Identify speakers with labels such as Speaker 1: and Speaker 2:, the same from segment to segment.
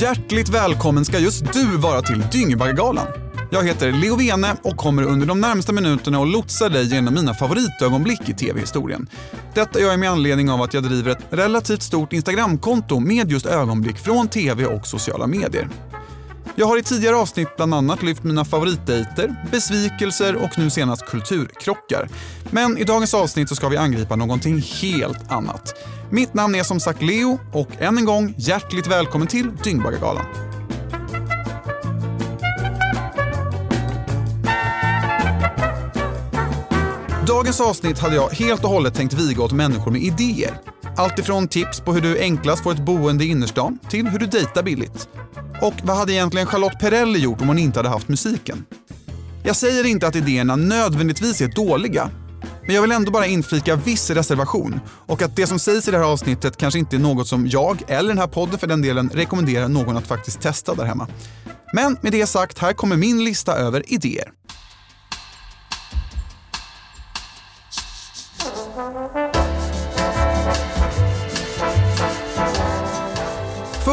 Speaker 1: Hjärtligt välkommen ska just du vara till Dyngbaggegalan. Jag heter Leo Vene och kommer under de närmsta minuterna att lotsa dig genom mina favoritögonblick i tv-historien. Detta gör jag med anledning av att jag driver ett relativt stort Instagramkonto med just ögonblick från tv och sociala medier. Jag har i tidigare avsnitt bland annat lyft mina favoritdejter, besvikelser och nu senast kulturkrockar. Men i dagens avsnitt så ska vi angripa någonting helt annat. Mitt namn är som sagt Leo och än en gång hjärtligt välkommen till Dyngbaggegalan. Dagens avsnitt hade jag helt och hållet tänkt viga åt människor med idéer. Alltifrån tips på hur du enklast får ett boende i innerstan till hur du dejtar billigt. Och vad hade egentligen Charlotte Perrelli gjort om hon inte hade haft musiken? Jag säger inte att idéerna nödvändigtvis är dåliga, men jag vill ändå bara inflika viss reservation och att det som sägs i det här avsnittet kanske inte är något som jag, eller den här podden för den delen, rekommenderar någon att faktiskt testa där hemma. Men med det sagt, här kommer min lista över idéer.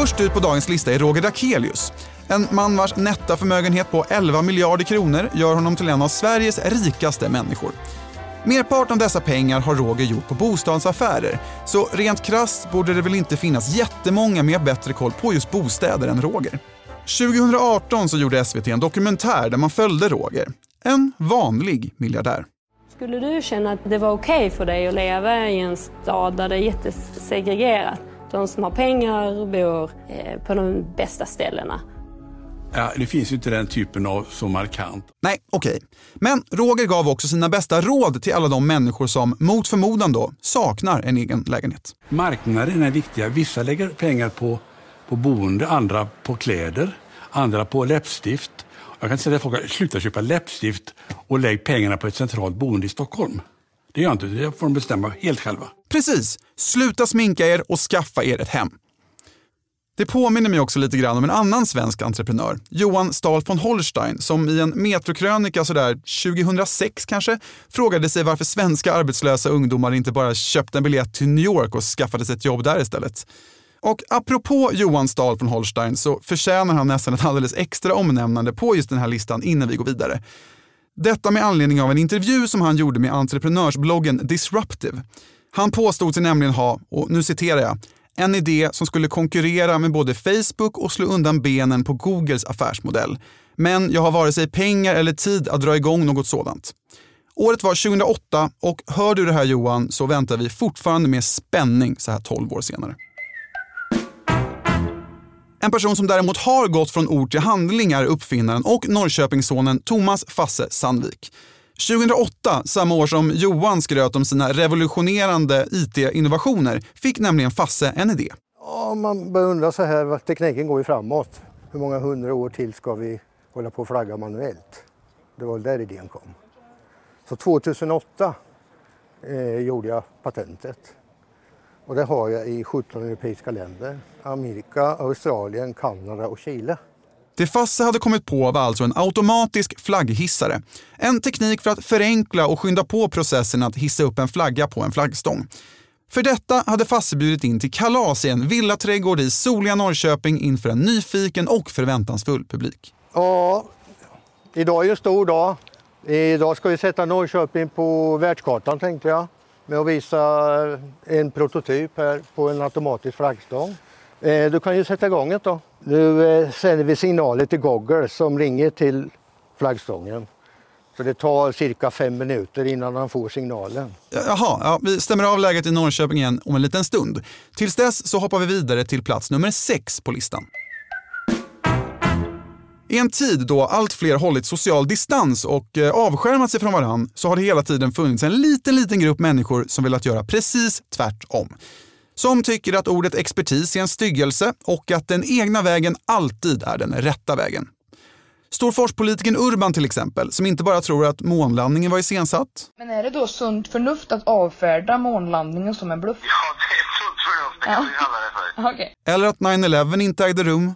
Speaker 1: Först ut på dagens lista är Roger Dakelius. En man vars nätta förmögenhet på 11 miljarder kronor gör honom till en av Sveriges rikaste människor. Merparten av dessa pengar har Roger gjort på bostadsaffärer, så rent krasst borde det väl inte finnas jättemånga med bättre koll på just bostäder än Roger. 2018 så gjorde SVT en dokumentär där man följde Roger. En vanlig miljardär.
Speaker 2: Skulle du känna att det var okej okay för dig att leva i en stad där det är jättesegregerat? De som har pengar bor eh, på de bästa ställena.
Speaker 3: Ja, det finns ju inte den typen av så markant.
Speaker 1: Nej, okej. Okay. Men Roger gav också sina bästa råd till alla de människor som, mot förmodan då, saknar en egen lägenhet.
Speaker 3: Marknaden är viktiga. Vissa lägger pengar på, på boende, andra på kläder, andra på läppstift. Jag kan säga till folk, sluta köpa läppstift och lägg pengarna på ett centralt boende i Stockholm. Det gör inte, det får de bestämma helt själva.
Speaker 1: Precis. Sluta sminka er och skaffa er ett hem. Det påminner mig också lite grann om en annan svensk entreprenör, Johan Stahl von Holstein, som i en metrokrönika sådär 2006 kanske frågade sig varför svenska arbetslösa ungdomar inte bara köpte en biljett till New York och skaffade sig ett jobb där istället. Och apropå Johan Stahl von Holstein så förtjänar han nästan ett alldeles extra omnämnande på just den här listan innan vi går vidare. Detta med anledning av en intervju som han gjorde med entreprenörsbloggen Disruptive. Han påstod sig nämligen ha, och nu citerar jag, en idé som skulle konkurrera med både Facebook och slå undan benen på Googles affärsmodell. Men jag har vare sig pengar eller tid att dra igång något sådant. Året var 2008 och hör du det här Johan så väntar vi fortfarande med spänning så här 12 år senare. En person som däremot har gått från ord till handling är uppfinnaren och Norrköpingssonen Thomas Fasse Sandvik. 2008, samma år som Johan skröt om sina revolutionerande IT-innovationer, fick nämligen Fasse en idé.
Speaker 4: Ja, man börjar undra så här, tekniken går ju framåt. Hur många hundra år till ska vi hålla på och flagga manuellt? Det var där idén kom. Så 2008 eh, gjorde jag patentet. Och det har jag i 17 europeiska länder. Amerika, Australien, Kanada och Chile.
Speaker 1: Det Fasse hade kommit på var alltså en automatisk flagghissare. En teknik för att förenkla och skynda på processen att hissa upp en flagga på en flaggstång. För detta hade Fasse bjudit in till kalas i en villaträdgård i soliga Norrköping inför en nyfiken och förväntansfull publik.
Speaker 4: Ja, idag är en stor dag. Idag ska vi sätta Norrköping på världskartan tänkte jag med att visa eh, en prototyp här på en automatisk flaggstång. Eh, du kan ju sätta igång det då. Nu eh, sänder vi signaler till Google som ringer till flaggstången. Så det tar cirka fem minuter innan han får signalen.
Speaker 1: Jaha, ja, vi stämmer av läget i Norrköping igen om en liten stund. Tills dess så hoppar vi vidare till plats nummer sex på listan. I en tid då allt fler hållit social distans och eh, avskärmat sig från varann så har det hela tiden funnits en liten, liten grupp människor som velat göra precis tvärtom. Som tycker att ordet expertis är en styggelse och att den egna vägen alltid är den rätta vägen. Storforspolitiken Urban till exempel, som inte bara tror att månlandningen var iscensatt.
Speaker 5: Men är det då sunt förnuft att avfärda månlandningen som en bluff?
Speaker 6: Ja, det är sunt förnuft, det kan vi kalla det för.
Speaker 5: Okay.
Speaker 1: Eller att 9-11 inte ägde rum.
Speaker 6: 9-11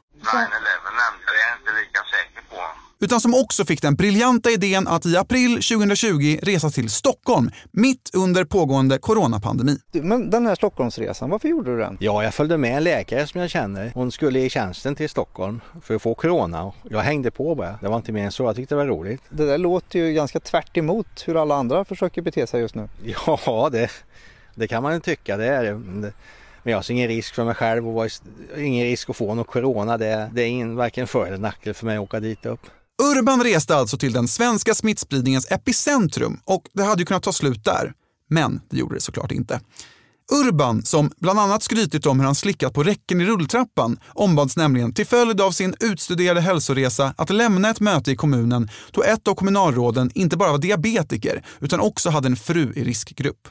Speaker 6: nämnde jag inte lika säker på.
Speaker 1: Utan som också fick den briljanta idén att i april 2020 resa till Stockholm mitt under pågående coronapandemi.
Speaker 7: Men den här Stockholmsresan, varför gjorde du den?
Speaker 8: Ja, jag följde med en läkare som jag känner. Hon skulle i tjänsten till Stockholm för att få corona. Jag hängde på bara. Det var inte mer än så. Jag tyckte det var roligt.
Speaker 7: Det där låter ju ganska tvärt emot hur alla andra försöker bete sig just nu.
Speaker 8: Ja, det, det kan man ju tycka. Det är det. Men jag ser ingen risk för mig själv och ingen risk att få något corona. Det, det är ingen, varken för eller nackdel för mig att åka dit upp.
Speaker 1: Urban reste alltså till den svenska smittspridningens epicentrum och det hade ju kunnat ta slut där. Men det gjorde det såklart inte. Urban, som bland annat skrytit om hur han slickat på räcken i rulltrappan, ombads nämligen till följd av sin utstuderade hälsoresa att lämna ett möte i kommunen då ett av kommunalråden inte bara var diabetiker utan också hade en fru i riskgrupp.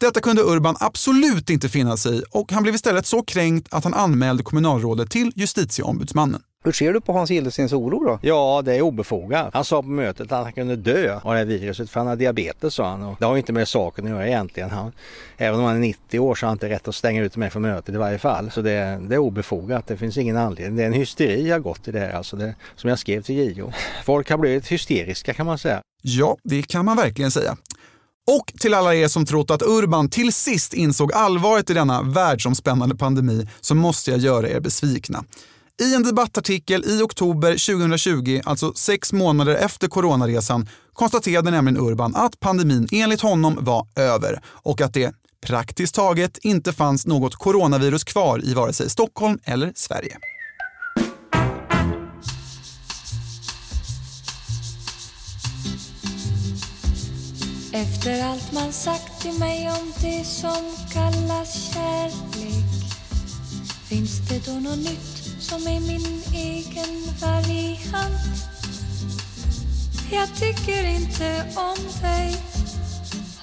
Speaker 1: Detta kunde Urban absolut inte finna sig i och han blev istället så kränkt att han anmälde kommunalrådet till justitieombudsmannen.
Speaker 7: Hur ser du på Hans Gillesens oro då?
Speaker 8: Ja, det är obefogat. Han sa på mötet att han kunde dö av det här viruset för han har diabetes sa han. Och det har inte med saken att göra egentligen. Han, även om han är 90 år så har han inte rätt att stänga ut mig från mötet i varje fall. Så det, det är obefogat. Det finns ingen anledning. Det är en hysteri har gått i det här alltså. Det, som jag skrev till JO. Folk har blivit hysteriska kan man säga.
Speaker 1: Ja, det kan man verkligen säga. Och till alla er som trott att Urban till sist insåg allvaret i denna världsomspännande pandemi så måste jag göra er besvikna. I en debattartikel i oktober 2020, alltså sex månader efter coronaresan, konstaterade nämligen Urban att pandemin enligt honom var över och att det praktiskt taget inte fanns något coronavirus kvar i vare sig Stockholm eller Sverige.
Speaker 9: Efter allt man sagt till mig om det som kallas kärlek Finns det då något nytt som är min egen variant Jag tycker inte om dig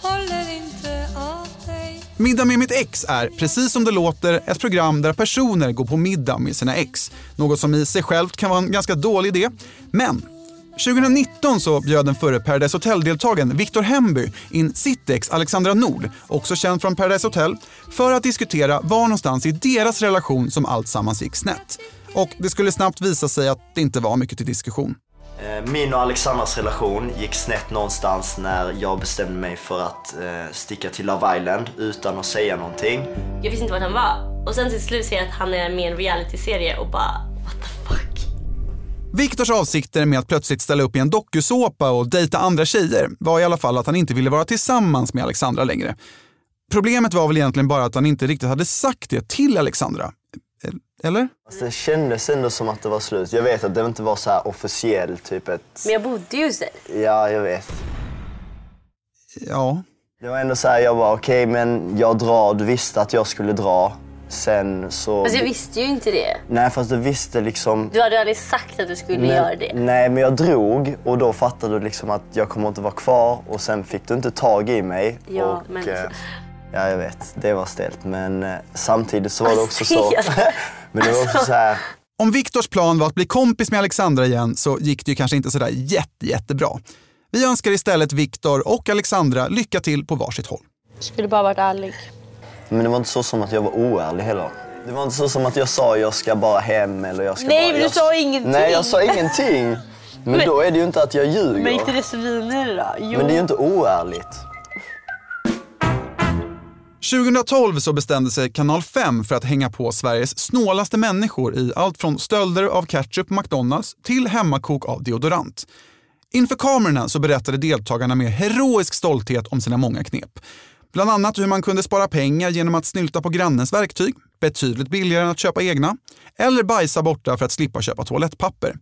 Speaker 9: Håller inte av dig
Speaker 1: Middag med mitt ex är, precis som det låter, ett program där personer går på middag med sina ex. Något som i sig självt kan vara en ganska dålig idé. Men 2019 så bjöd den förre Paradise Hotel-deltagaren Victor Hemby in sitt ex Alexandra Nord, också känd från Paradise Hotel, för att diskutera var någonstans i deras relation som allt sammans gick snett. Och det skulle snabbt visa sig att det inte var mycket till diskussion.
Speaker 10: Eh, min och Alexandras relation gick snett någonstans när jag bestämde mig för att eh, sticka till Love Island utan att säga någonting.
Speaker 11: Jag visste inte vart han var och sen till slut ser jag att han är med i en realityserie och bara
Speaker 1: Viktors avsikter med att plötsligt ställa upp i en dokusåpa och dejta andra tjejer var i alla fall att han inte ville vara tillsammans med Alexandra längre. Problemet var väl egentligen bara att han inte riktigt hade sagt det till Alexandra. Eller?
Speaker 10: Alltså, det kändes ändå som att det var slut. Jag vet att det inte var så här officiellt. Typ ett...
Speaker 11: Men jag bodde ju hos dig.
Speaker 10: Ja, jag vet.
Speaker 1: Ja.
Speaker 10: Det var ändå så här, jag var okej, okay, men jag drar. Du visste att jag skulle dra. Sen så...
Speaker 11: Fast jag visste ju inte det.
Speaker 10: Nej, fast du visste liksom...
Speaker 11: Du hade aldrig sagt att du skulle
Speaker 10: nej,
Speaker 11: göra det.
Speaker 10: Nej, men jag drog och då fattade du liksom att jag kommer inte vara kvar och sen fick du inte tag i mig.
Speaker 11: Ja,
Speaker 10: och,
Speaker 11: men...
Speaker 10: Eh, ja, jag vet. Det var stelt. Men eh, samtidigt så var det också så... men det var också så här...
Speaker 1: Om Viktors plan var att bli kompis med Alexandra igen så gick det ju kanske inte sådär jätte, jättebra. Vi önskar istället Viktor och Alexandra lycka till på varsitt håll.
Speaker 2: Skulle bara varit ärlig.
Speaker 10: Men det var inte så som att jag var oärlig heller. Det var inte så som att jag sa jag ska bara hem eller jag ska
Speaker 11: Nej,
Speaker 10: bara...
Speaker 11: men du
Speaker 10: jag...
Speaker 11: sa ingenting.
Speaker 10: Nej, jag sa ingenting. Men, men då är det ju inte att jag ljuger.
Speaker 11: Men inte desto vidare då? Jo.
Speaker 10: Men det är ju inte oärligt.
Speaker 1: 2012 så bestämde sig Kanal 5 för att hänga på Sveriges snålaste människor i allt från stölder av ketchup på McDonalds till hemmakok av deodorant. Inför kamerorna så berättade deltagarna med heroisk stolthet om sina många knep. Bland annat hur man kunde spara pengar genom att snylta på grannens verktyg, betydligt billigare än att köpa egna, eller bajsa borta för att slippa köpa toalettpapper.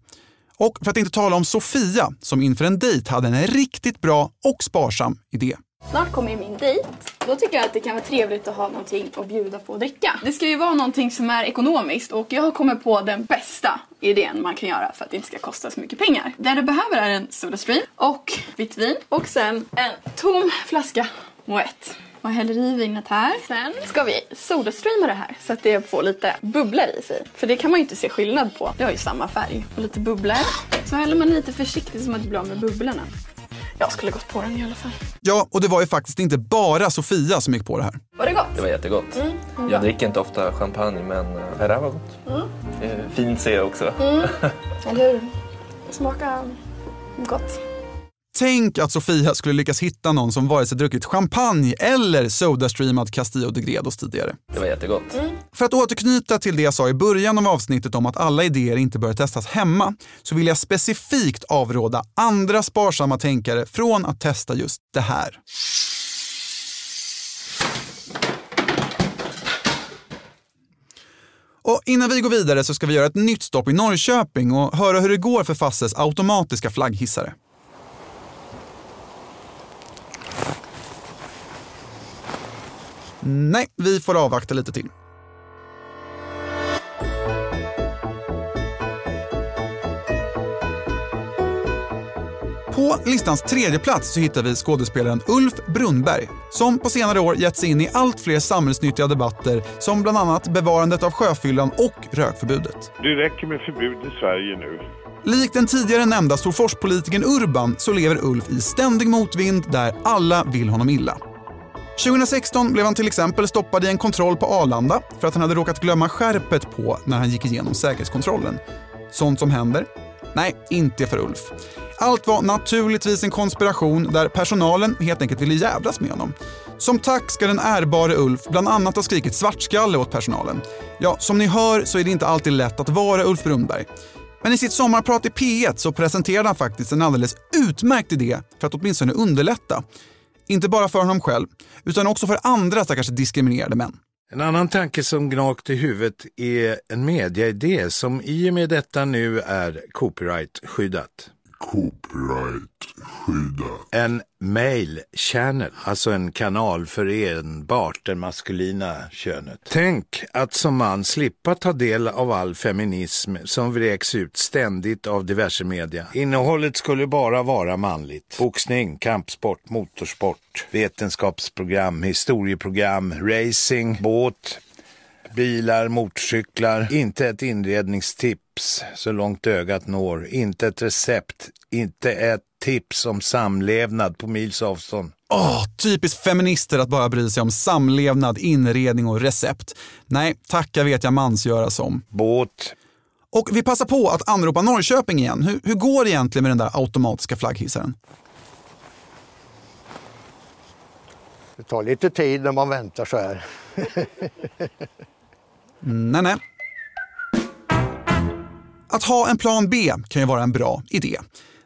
Speaker 1: Och för att inte tala om Sofia som inför en dejt hade en riktigt bra och sparsam idé.
Speaker 12: Snart kommer ju min dejt. Då tycker jag att det kan vara trevligt att ha någonting att bjuda på och dricka. Det ska ju vara någonting som är ekonomiskt och jag har kommit på den bästa idén man kan göra för att det inte ska kosta så mycket pengar. Det du behöver är en Sodastream och vitt vin och sen en tom flaska Moët. Och häller i vinet här. Sen ska vi sodastreama det här så att det får lite bubblor i sig. För det kan man ju inte se skillnad på. Det har ju samma färg. Och lite bubblor. Så häller man lite försiktigt så man inte blir av med bubblorna. Jag skulle gått på den i alla fall.
Speaker 1: Ja, och det var ju faktiskt inte bara Sofia som gick på det här.
Speaker 12: Var det gott?
Speaker 13: Det var jättegott. Mm. Jag dricker inte ofta champagne men det här var gott. Mm. Fint ser jag också.
Speaker 12: Mm. Eller hur? Smakar gott.
Speaker 1: Tänk att Sofia skulle lyckas hitta någon som vare sig druckit champagne eller sodastreamat Castillo de Gredos tidigare.
Speaker 13: Det var jättegott.
Speaker 1: För att återknyta till det jag sa i början av avsnittet om att alla idéer inte bör testas hemma så vill jag specifikt avråda andra sparsamma tänkare från att testa just det här. Och innan vi går vidare så ska vi göra ett nytt stopp i Norrköping och höra hur det går för Fasses automatiska flagghissare. Nej, vi får avvakta lite till. På listans tredje plats så hittar vi skådespelaren Ulf Brunnberg som på senare år gett sig in i allt fler samhällsnyttiga debatter som bland annat bevarandet av sjöfyllan och rökförbudet.
Speaker 14: Det räcker med förbud i Sverige nu.
Speaker 1: Likt den tidigare nämnda Storforspolitikern Urban så lever Ulf i ständig motvind där alla vill honom illa. 2016 blev han till exempel stoppad i en kontroll på Arlanda för att han hade råkat glömma skärpet på när han gick igenom säkerhetskontrollen. Sånt som händer? Nej, inte för Ulf. Allt var naturligtvis en konspiration där personalen helt enkelt ville jävlas med honom. Som tack ska den ärbare Ulf bland annat ha skrikit svartskalle åt personalen. Ja, som ni hör så är det inte alltid lätt att vara Ulf Brunnberg. Men i sitt sommarprat i P1 så presenterade han faktiskt en alldeles utmärkt idé för att åtminstone underlätta. Inte bara för honom själv, utan också för andra stackars diskriminerade män.
Speaker 15: En annan tanke som gnagt i huvudet är en mediaidé som i och med detta nu är copyright-skyddat.
Speaker 14: Copyright-skyddat.
Speaker 15: En mail channel, alltså en kanal för enbart det maskulina könet. Tänk att som man slippa ta del av all feminism som vräks ut ständigt av diverse media. Innehållet skulle bara vara manligt. Boxning, kampsport, motorsport, vetenskapsprogram, historieprogram, racing, båt, bilar, motorcyklar. Inte ett inredningstips så långt ögat når. Inte ett recept. Inte ett tips om samlevnad på mils avstånd.
Speaker 1: Åh, typiskt feminister att bara bry sig om samlevnad, inredning och recept. Nej, tacka vet jag mansgöra som.
Speaker 15: Båt.
Speaker 1: Och vi passar på att anropa Norrköping igen. Hur, hur går det egentligen med den där automatiska flagghissaren?
Speaker 4: Det tar lite tid när man väntar så här.
Speaker 1: Nej, nej. Att ha en plan B kan ju vara en bra idé.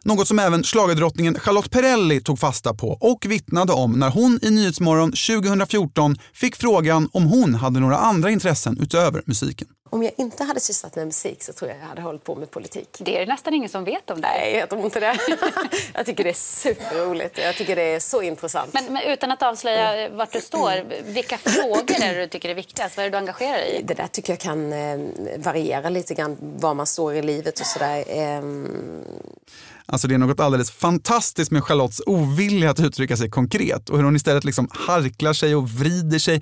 Speaker 1: Något som även schlagerdrottningen Charlotte Perrelli tog fasta på och vittnade om när hon i Nyhetsmorgon 2014 fick frågan om hon hade några andra intressen utöver musiken.
Speaker 16: Om jag inte hade sysslat med musik så tror jag jag hade hållit på med politik.
Speaker 17: Det är det nästan ingen som vet om dig.
Speaker 16: Nej, jag tror inte det. jag tycker det är superroligt. Jag tycker det är så intressant.
Speaker 17: Men, men utan att avslöja vart du står, vilka frågor är det du tycker är viktigast? Vad är det du engagerar dig i?
Speaker 16: Det där tycker jag kan eh, variera lite grann var man står i livet och sådär. Eh,
Speaker 1: Alltså det är något alldeles fantastiskt med Charlottes ovilja att uttrycka sig konkret och hur hon istället liksom harklar sig och vrider sig.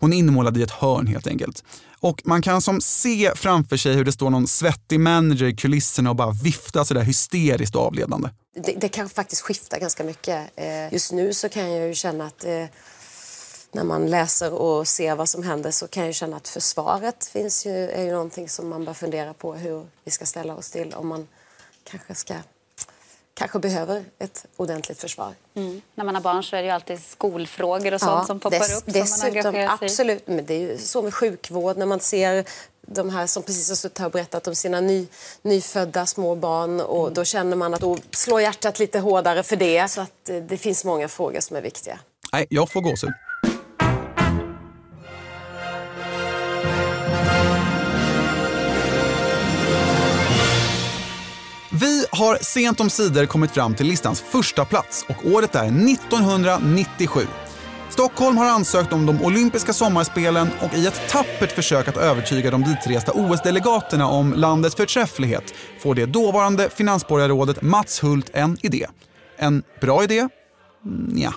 Speaker 1: Hon är inmålad i ett hörn helt enkelt. Och man kan som se framför sig hur det står någon svettig manager i kulisserna och bara viftar sådär hysteriskt och avledande.
Speaker 16: det, det kan faktiskt skifta ganska mycket. Eh, just nu så kan jag ju känna att eh, när man läser och ser vad som händer så kan jag känna att försvaret finns ju, är ju någonting som man bör fundera på hur vi ska ställa oss till om man kanske ska kanske behöver ett ordentligt försvar.
Speaker 17: Mm. När man har barn så är det ju alltid skolfrågor och sånt som poppar
Speaker 16: dess,
Speaker 17: upp. Som
Speaker 16: Dessutom,
Speaker 17: man
Speaker 16: absolut. Men det är ju så med sjukvård när man ser de här som precis har suttit här och berättat om sina ny, nyfödda små barn och
Speaker 17: Mm.
Speaker 16: då känner man att då slår hjärtat lite hårdare för det. Så att det finns många frågor som är viktiga.
Speaker 1: Nej, jag får gåshud. Vi har sent om sidor kommit fram till listans första plats och året är 1997. Stockholm har ansökt om de olympiska sommarspelen och i ett tappert försök att övertyga de ditresta OS-delegaterna om landets förträfflighet får det dåvarande finansborgarrådet Mats Hult en idé. En bra idé? Mm, ja.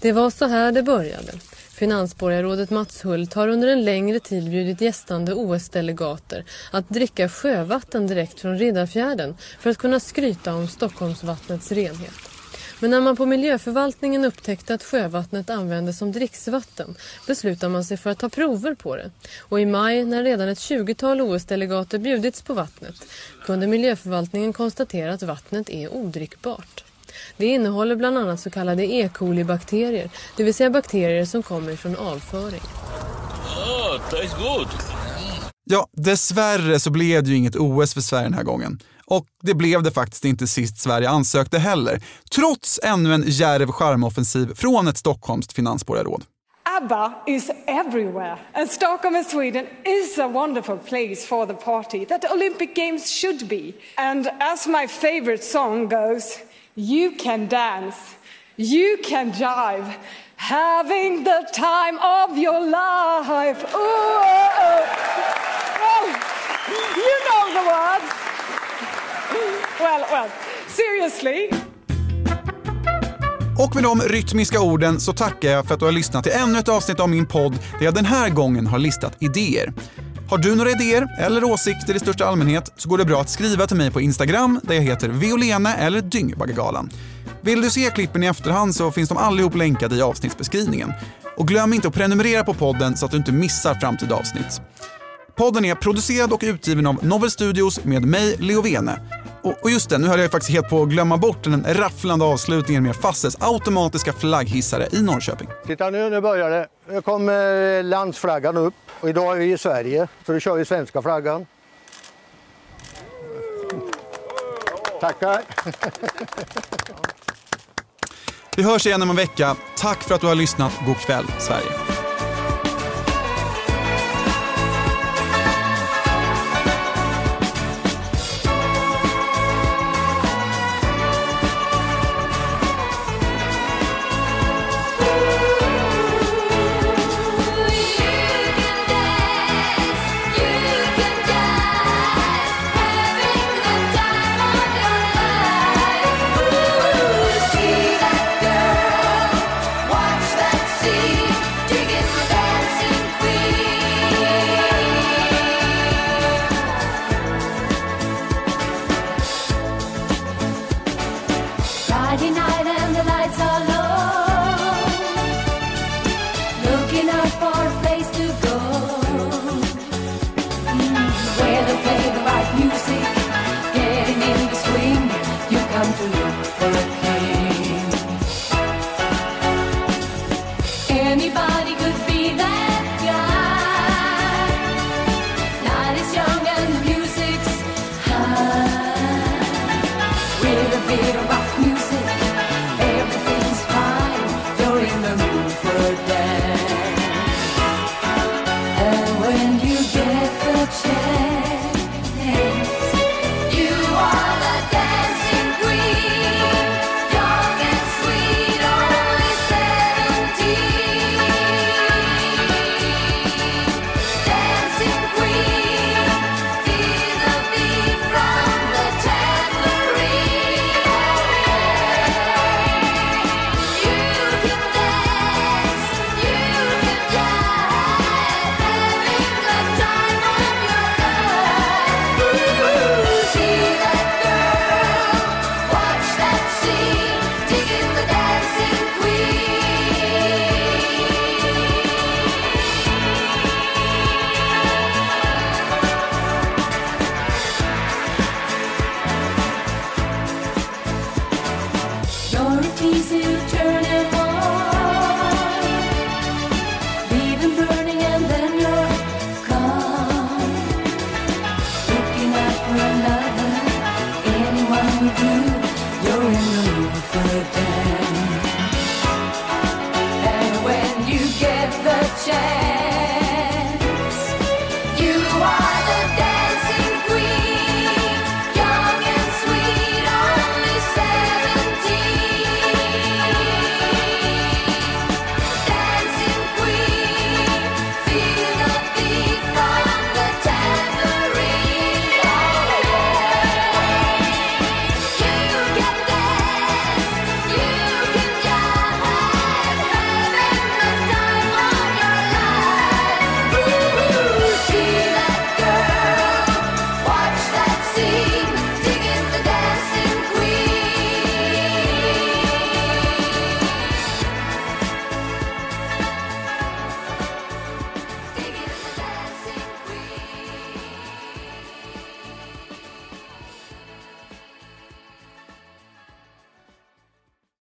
Speaker 18: Det var så här det började. Finansborgarrådet Mats Hult har under en längre tid bjudit gästande OS-delegater att dricka sjövatten direkt från Riddarfjärden för att kunna skryta om Stockholmsvattnets renhet. Men när man på miljöförvaltningen upptäckte att sjövattnet användes som dricksvatten beslutade man sig för att ta prover på det. Och i maj, när redan ett 20-tal OS-delegater bjudits på vattnet, kunde miljöförvaltningen konstatera att vattnet är odrickbart. Det innehåller bland annat så kallade E. coli-bakterier, det vill säga bakterier som kommer från avföring.
Speaker 19: Oh, tastes good.
Speaker 1: Ja, dessvärre så blev det ju inget OS för Sverige den här gången. Och det blev det faktiskt inte sist Sverige ansökte heller, trots ännu en djärv charmoffensiv från ett stockholmskt finansborgarråd.
Speaker 20: ABBA is everywhere, and Stockholm and Sweden is a wonderful place for the party that the Olympic Games should be. And as my favorite song goes, you can dance, you can jive, having the time of your life. Ooh, oh, oh. Well, you know the words. Well, well, seriously.
Speaker 1: Och med de rytmiska orden så tackar jag för att du har lyssnat till ännu ett avsnitt av min podd där jag den här gången har listat idéer. Har du några idéer eller åsikter i största allmänhet så går det bra att skriva till mig på Instagram där jag heter Violene eller Dyngbaggegalan. Vill du se klippen i efterhand så finns de allihop länkade i avsnittsbeskrivningen. Och glöm inte att prenumerera på podden så att du inte missar framtida avsnitt. Podden är producerad och utgiven av Novel Studios med mig, Leo Vene. Och, just det, nu höll jag faktiskt helt på att glömma bort den rafflande avslutningen med Fasses automatiska flagghissare i Norrköping.
Speaker 4: Titta nu, nu börjar det. Nu kommer eh, landsflaggan upp. Och idag är vi i Sverige, så då kör vi svenska flaggan. Tackar.
Speaker 1: Vi hörs igen om en vecka. Tack för att du har lyssnat. God kväll, Sverige.